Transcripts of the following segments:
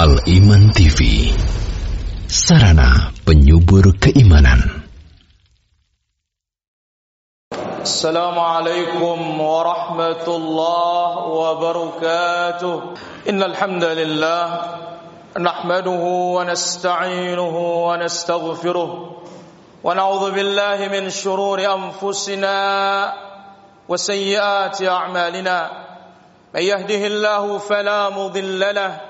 Al-Iman TV Sarana penyubur keimanan Assalamualaikum warahmatullahi wabarakatuh Innal hamdalillah nahmaduhu wa nasta'inuhu wa nastaghfiruh wa na'udzu billahi min shururi anfusina wa sayyiati a'malina man yahdihillahu fala mudilla lahu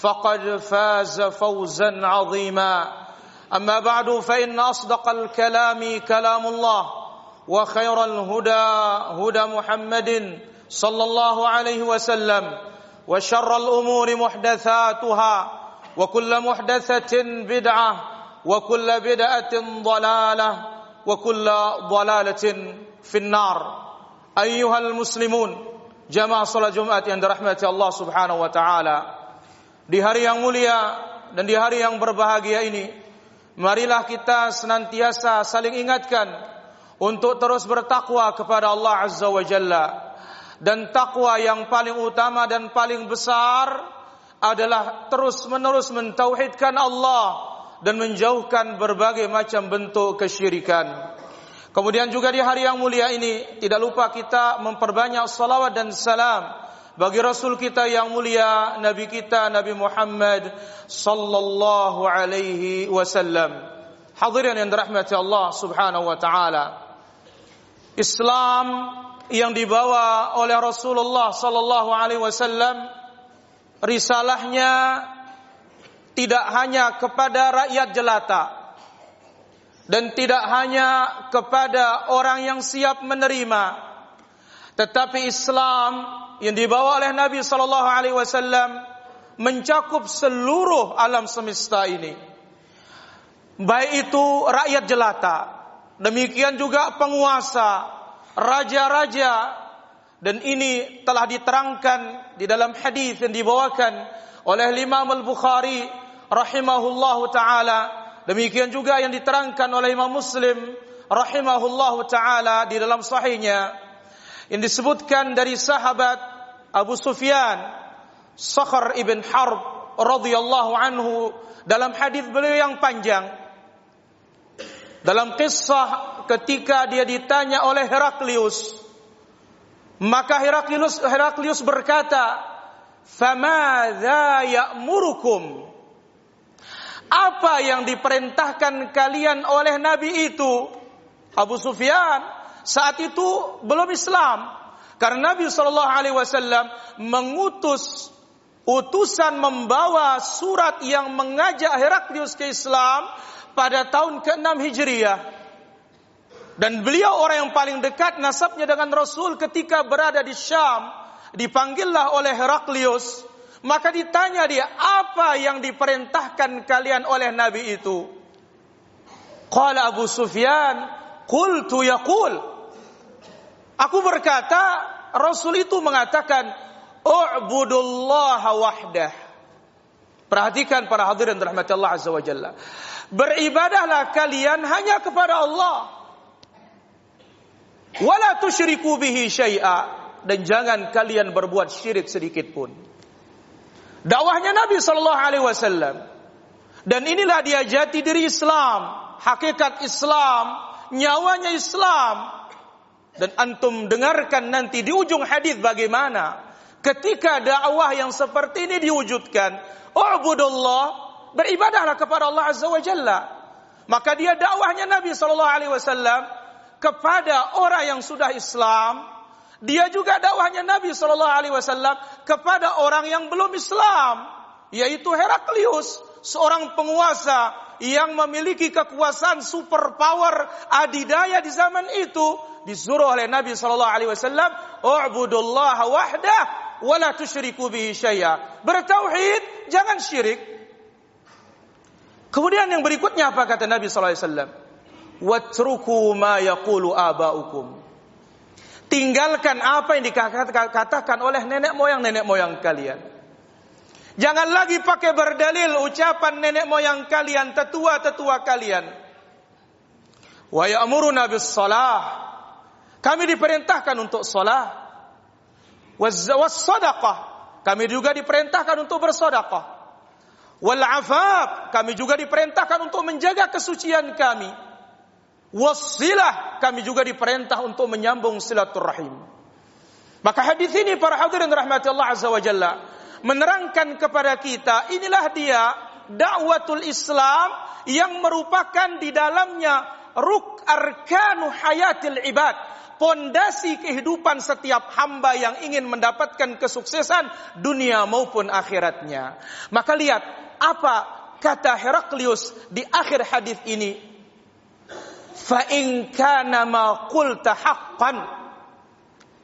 فقد فاز فوزا عظيما. أما بعد فإن أصدق الكلام كلام الله وخير الهدى هدى محمد صلى الله عليه وسلم وشر الأمور محدثاتها وكل محدثة بدعة وكل بدعة ضلالة وكل ضلالة في النار. أيها المسلمون جماعة صلاة جمعة عند رحمة الله سبحانه وتعالى. Di hari yang mulia dan di hari yang berbahagia ini, marilah kita senantiasa saling ingatkan untuk terus bertakwa kepada Allah Azza wa Jalla. Dan takwa yang paling utama dan paling besar adalah terus-menerus mentauhidkan Allah dan menjauhkan berbagai macam bentuk kesyirikan. Kemudian juga di hari yang mulia ini tidak lupa kita memperbanyak salawat dan salam bagi Rasul kita yang mulia, Nabi kita Nabi Muhammad sallallahu alaihi wasallam. Hadirin yang dirahmati Allah Subhanahu wa taala. Islam yang dibawa oleh Rasulullah sallallahu alaihi wasallam risalahnya tidak hanya kepada rakyat jelata dan tidak hanya kepada orang yang siap menerima tetapi Islam yang dibawa oleh Nabi sallallahu alaihi wasallam mencakup seluruh alam semesta ini. Baik itu rakyat jelata, demikian juga penguasa, raja-raja dan ini telah diterangkan di dalam hadis yang dibawakan oleh Imam Al-Bukhari rahimahullahu taala. Demikian juga yang diterangkan oleh Imam Muslim rahimahullahu taala di dalam sahihnya yang disebutkan dari sahabat Abu Sufyan Sakhar ibn Harb radhiyallahu anhu dalam hadis beliau yang panjang. Dalam kisah ketika dia ditanya oleh Heraklius maka Heraklius Heraklius berkata famadza ya'murukum? Apa yang diperintahkan kalian oleh nabi itu? Abu Sufyan saat itu belum Islam. Karena Nabi Shallallahu Alaihi Wasallam mengutus utusan membawa surat yang mengajak Heraklius ke Islam pada tahun ke-6 Hijriah. Dan beliau orang yang paling dekat nasabnya dengan Rasul ketika berada di Syam. Dipanggillah oleh Heraklius. Maka ditanya dia, apa yang diperintahkan kalian oleh Nabi itu? Qala Abu Sufyan, Qultu yaqul. Aku berkata, Rasul itu mengatakan, U'budullah wahdah. Perhatikan para hadirin rahmat Allah Azza wa Jalla. Beribadahlah kalian hanya kepada Allah. Wala tusyriku bihi syai'a. Dan jangan kalian berbuat syirik sedikit pun. Dakwahnya Nabi Sallallahu Alaihi Wasallam. Dan inilah dia jati diri Islam. Hakikat Islam. Nyawanya Islam dan antum dengarkan nanti di ujung hadis bagaimana ketika dakwah yang seperti ini diwujudkan. Ubudullah, beribadahlah kepada Allah Azza wa Jalla. Maka dia dakwahnya Nabi Shallallahu Alaihi Wasallam kepada orang yang sudah Islam. Dia juga dakwahnya Nabi Shallallahu Alaihi Wasallam kepada orang yang belum Islam, yaitu Heraklius, seorang penguasa yang memiliki kekuasaan super power adidaya di zaman itu disuruh oleh Nabi Shallallahu Alaihi Wasallam, "U'budullah wahdah, wala tusyriku bihi syai'a." Bertauhid, jangan syirik. Kemudian yang berikutnya apa kata Nabi Shallallahu Alaihi Wasallam? Watruku ma yaqulu abaukum. Tinggalkan apa yang dikatakan oleh nenek moyang nenek moyang kalian. Jangan lagi pakai berdalil ucapan nenek moyang kalian, tetua-tetua kalian. Wa ya'muruna bis salah. Kami diperintahkan untuk salah. Was sadaqah. Kami juga diperintahkan untuk bersedekah. Wal afaf, kami juga diperintahkan untuk menjaga kesucian kami. Wasilah, kami juga diperintah untuk menyambung silaturahim. Maka hadis ini para hadirin rahmati Allah azza wa jalla menerangkan kepada kita inilah dia dakwatul Islam yang merupakan di dalamnya ruk arkanu hayatil ibad pondasi kehidupan setiap hamba yang ingin mendapatkan kesuksesan dunia maupun akhiratnya. Maka lihat apa kata Heraklius di akhir hadis ini. Fa in kana ma qulta haqqan.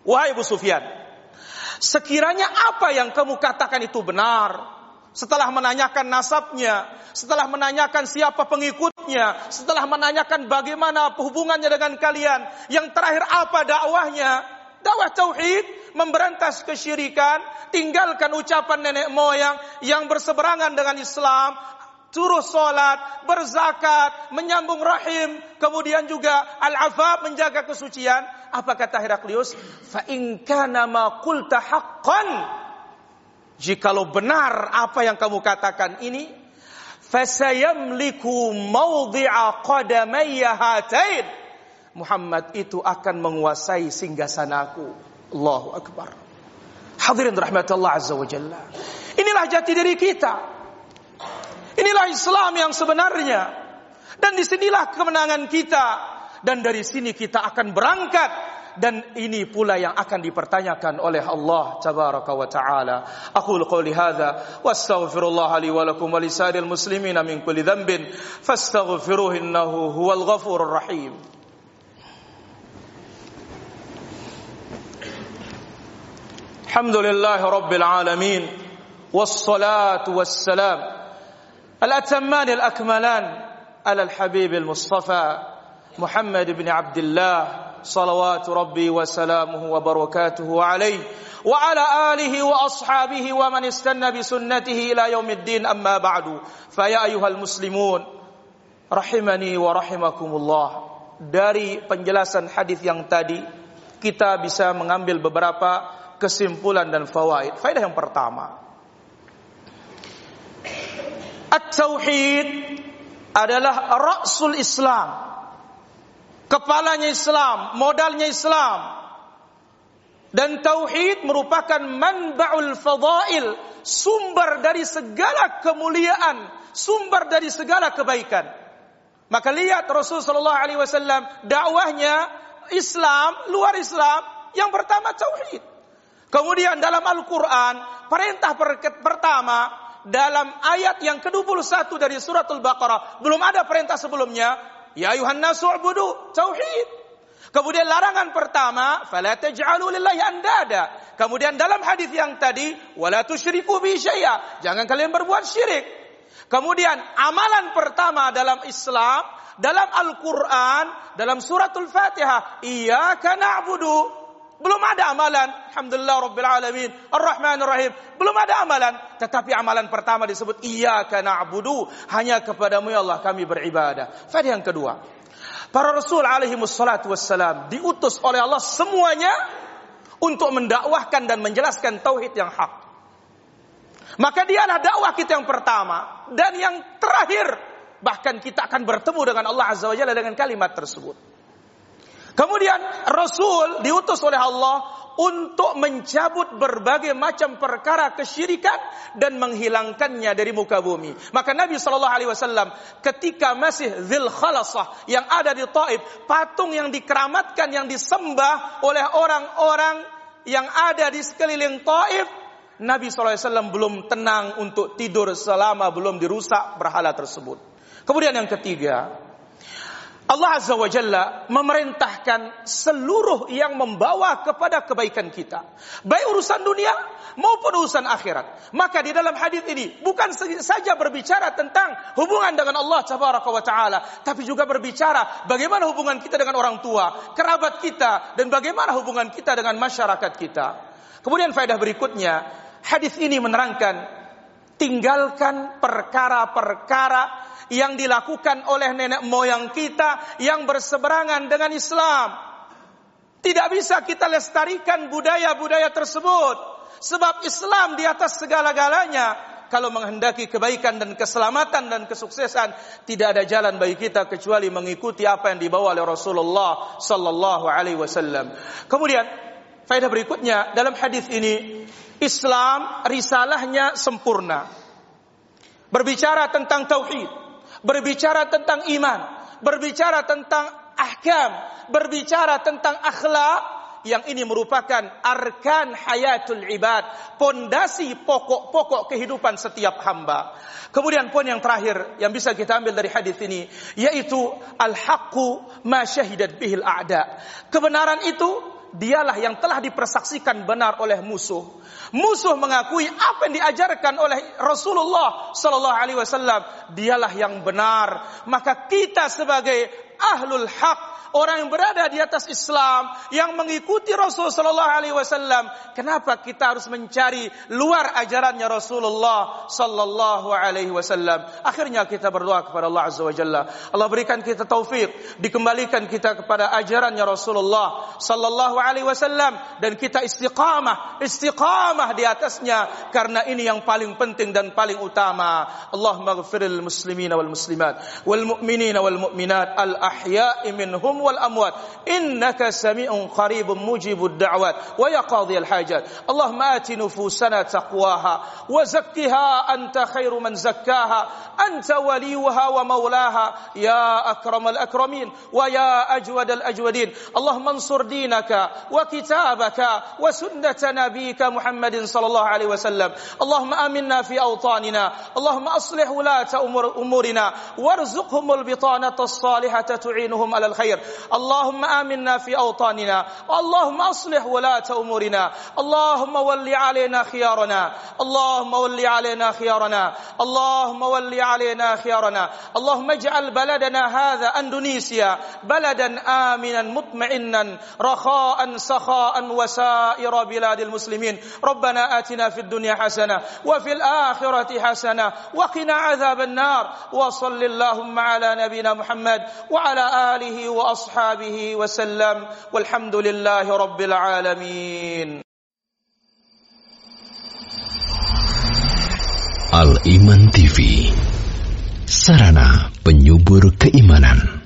Wahai Abu Sufyan, sekiranya apa yang kamu katakan itu benar, setelah menanyakan nasabnya, setelah menanyakan siapa pengikutnya, setelah menanyakan bagaimana hubungannya dengan kalian, yang terakhir apa dakwahnya? Dakwah tauhid, memberantas kesyirikan, tinggalkan ucapan nenek moyang yang berseberangan dengan Islam, turus solat, berzakat, menyambung rahim, kemudian juga al-afaf menjaga kesucian. Apa kata Heraklius? Fa in kana ma qulta haqqan Jikalau benar apa yang kamu katakan ini, fasayamliku mawdi'a qadamayya hatain. Muhammad itu akan menguasai singgasanaku. Allahu Akbar. Hadirin rahmatullah azza wa jalla. Inilah jati diri kita. Inilah Islam yang sebenarnya. Dan disinilah kemenangan kita. Dan dari sini kita akan berangkat dan ini pula yang akan dipertanyakan oleh Allah tabaraka wa taala. Aku qouli hadza wastaghfirullah li wa lakum wa lisairil muslimin min kulli dhanbin fastaghfiruhu innahu huwal ghafurur rahim. Alhamdulillah rabbil alamin والصلاة والسلام الأتمان الأكملان على الحبيب المصطفى محمد بن عبد الله صلوات ربي وسلامه وبركاته عليه وعلى آله وأصحابه ومن استنى بسنته إلى يوم الدين أما بعد فيا أيها المسلمون rahimani wa rahimakumullah dari penjelasan hadis yang tadi kita bisa mengambil beberapa kesimpulan dan fawaid. Faedah yang pertama, at-tauhid adalah rasul Islam kepalanya Islam, modalnya Islam. Dan tauhid merupakan manba'ul fadail, sumber dari segala kemuliaan, sumber dari segala kebaikan. Maka lihat Rasulullah sallallahu alaihi wasallam dakwahnya Islam, luar Islam, yang pertama tauhid. Kemudian dalam Al-Qur'an, perintah pertama dalam ayat yang ke-21 dari suratul Baqarah, belum ada perintah sebelumnya, Ya ayuhan nasu tauhid. Kemudian larangan pertama, fala andada. Kemudian dalam hadis yang tadi, wala tusyriku bi syai'a. Jangan kalian berbuat syirik. Kemudian amalan pertama dalam Islam, dalam Al-Qur'an, dalam suratul Fatihah, iyyaka na'budu belum ada amalan. Alhamdulillah Rabbil Alamin. Ar-Rahman Ar-Rahim. Belum ada amalan. Tetapi amalan pertama disebut Iyaka na'budu. Hanya kepadamu ya Allah kami beribadah. Faedah yang kedua. Para Rasul alaihi wassalam. Diutus oleh Allah semuanya. Untuk mendakwahkan dan menjelaskan tauhid yang hak. Maka dialah dakwah kita yang pertama. Dan yang terakhir. Bahkan kita akan bertemu dengan Allah Azza wa Jalla dengan kalimat tersebut. Kemudian Rasul diutus oleh Allah untuk mencabut berbagai macam perkara kesyirikan dan menghilangkannya dari muka bumi. Maka Nabi Shallallahu Alaihi Wasallam ketika masih Zil Khalasah yang ada di Taif, patung yang dikeramatkan yang disembah oleh orang-orang yang ada di sekeliling Taif, Nabi SAW belum tenang untuk tidur selama belum dirusak berhala tersebut. Kemudian yang ketiga, Allah Azza wa Jalla memerintahkan seluruh yang membawa kepada kebaikan kita. Baik urusan dunia maupun urusan akhirat. Maka di dalam hadis ini bukan saja berbicara tentang hubungan dengan Allah Tabaraka wa Ta'ala. Tapi juga berbicara bagaimana hubungan kita dengan orang tua, kerabat kita, dan bagaimana hubungan kita dengan masyarakat kita. Kemudian faedah berikutnya, hadis ini menerangkan tinggalkan perkara-perkara yang dilakukan oleh nenek moyang kita yang berseberangan dengan Islam. Tidak bisa kita lestarikan budaya-budaya tersebut. Sebab Islam di atas segala-galanya. Kalau menghendaki kebaikan dan keselamatan dan kesuksesan, tidak ada jalan bagi kita kecuali mengikuti apa yang dibawa oleh Rasulullah sallallahu alaihi wasallam. Kemudian, faedah berikutnya dalam hadis ini, Islam risalahnya sempurna. Berbicara tentang tauhid, berbicara tentang iman, berbicara tentang ahkam, berbicara tentang akhlak yang ini merupakan arkan hayatul ibad, pondasi pokok-pokok kehidupan setiap hamba. Kemudian poin yang terakhir yang bisa kita ambil dari hadis ini yaitu al-haqqu ma syahidat bihil a'da. Kebenaran itu dialah yang telah dipersaksikan benar oleh musuh. Musuh mengakui apa yang diajarkan oleh Rasulullah sallallahu alaihi wasallam dialah yang benar. Maka kita sebagai ahlul haq orang yang berada di atas Islam, yang mengikuti Rasul sallallahu alaihi wasallam, kenapa kita harus mencari luar ajarannya Rasulullah sallallahu alaihi wasallam? Akhirnya kita berdoa kepada Allah azza wa jalla. Allah berikan kita taufik, dikembalikan kita kepada ajarannya Rasulullah sallallahu alaihi wasallam dan kita istiqamah, istiqamah di atasnya karena ini yang paling penting dan paling utama. Allahumma ghfiril muslimina wal muslimat wal mu'minina wal mu'minat al ahya'i minhum والأموات. إنك سميع قريب مجيب الدعوات ويا قاضي الحاجات. اللهم آت نفوسنا تقواها وزكها أنت خير من زكاها. أنت وليها ومولاها. يا أكرم الأكرمين ويا أجود الأجودين. اللهم انصر دينك وكتابك وسنة نبيك محمد صلى الله عليه وسلم. اللهم آمنا في أوطاننا. اللهم أصلح ولاة أمورنا. وارزقهم البطانة الصالحة تعينهم على الخير. اللهم آمنا في أوطاننا اللهم أصلح ولاة أمورنا اللهم ول علينا خيارنا اللهم ول علينا خيارنا اللهم ول علينا خيارنا اللهم اجعل بلدنا هذا أندونيسيا بلدا آمنا مطمئنا رخاء سخاء وسائر بلاد المسلمين. ربنا آتنا في الدنيا حسنة وفي الآخرة حسنة وقنا عذاب النار. وصل اللهم على نبينا محمد وعلى آله وأصحابه وأصحابه وسلم والحمد لله رب العالمين. الايمان تي سرنا penyubur keimanan.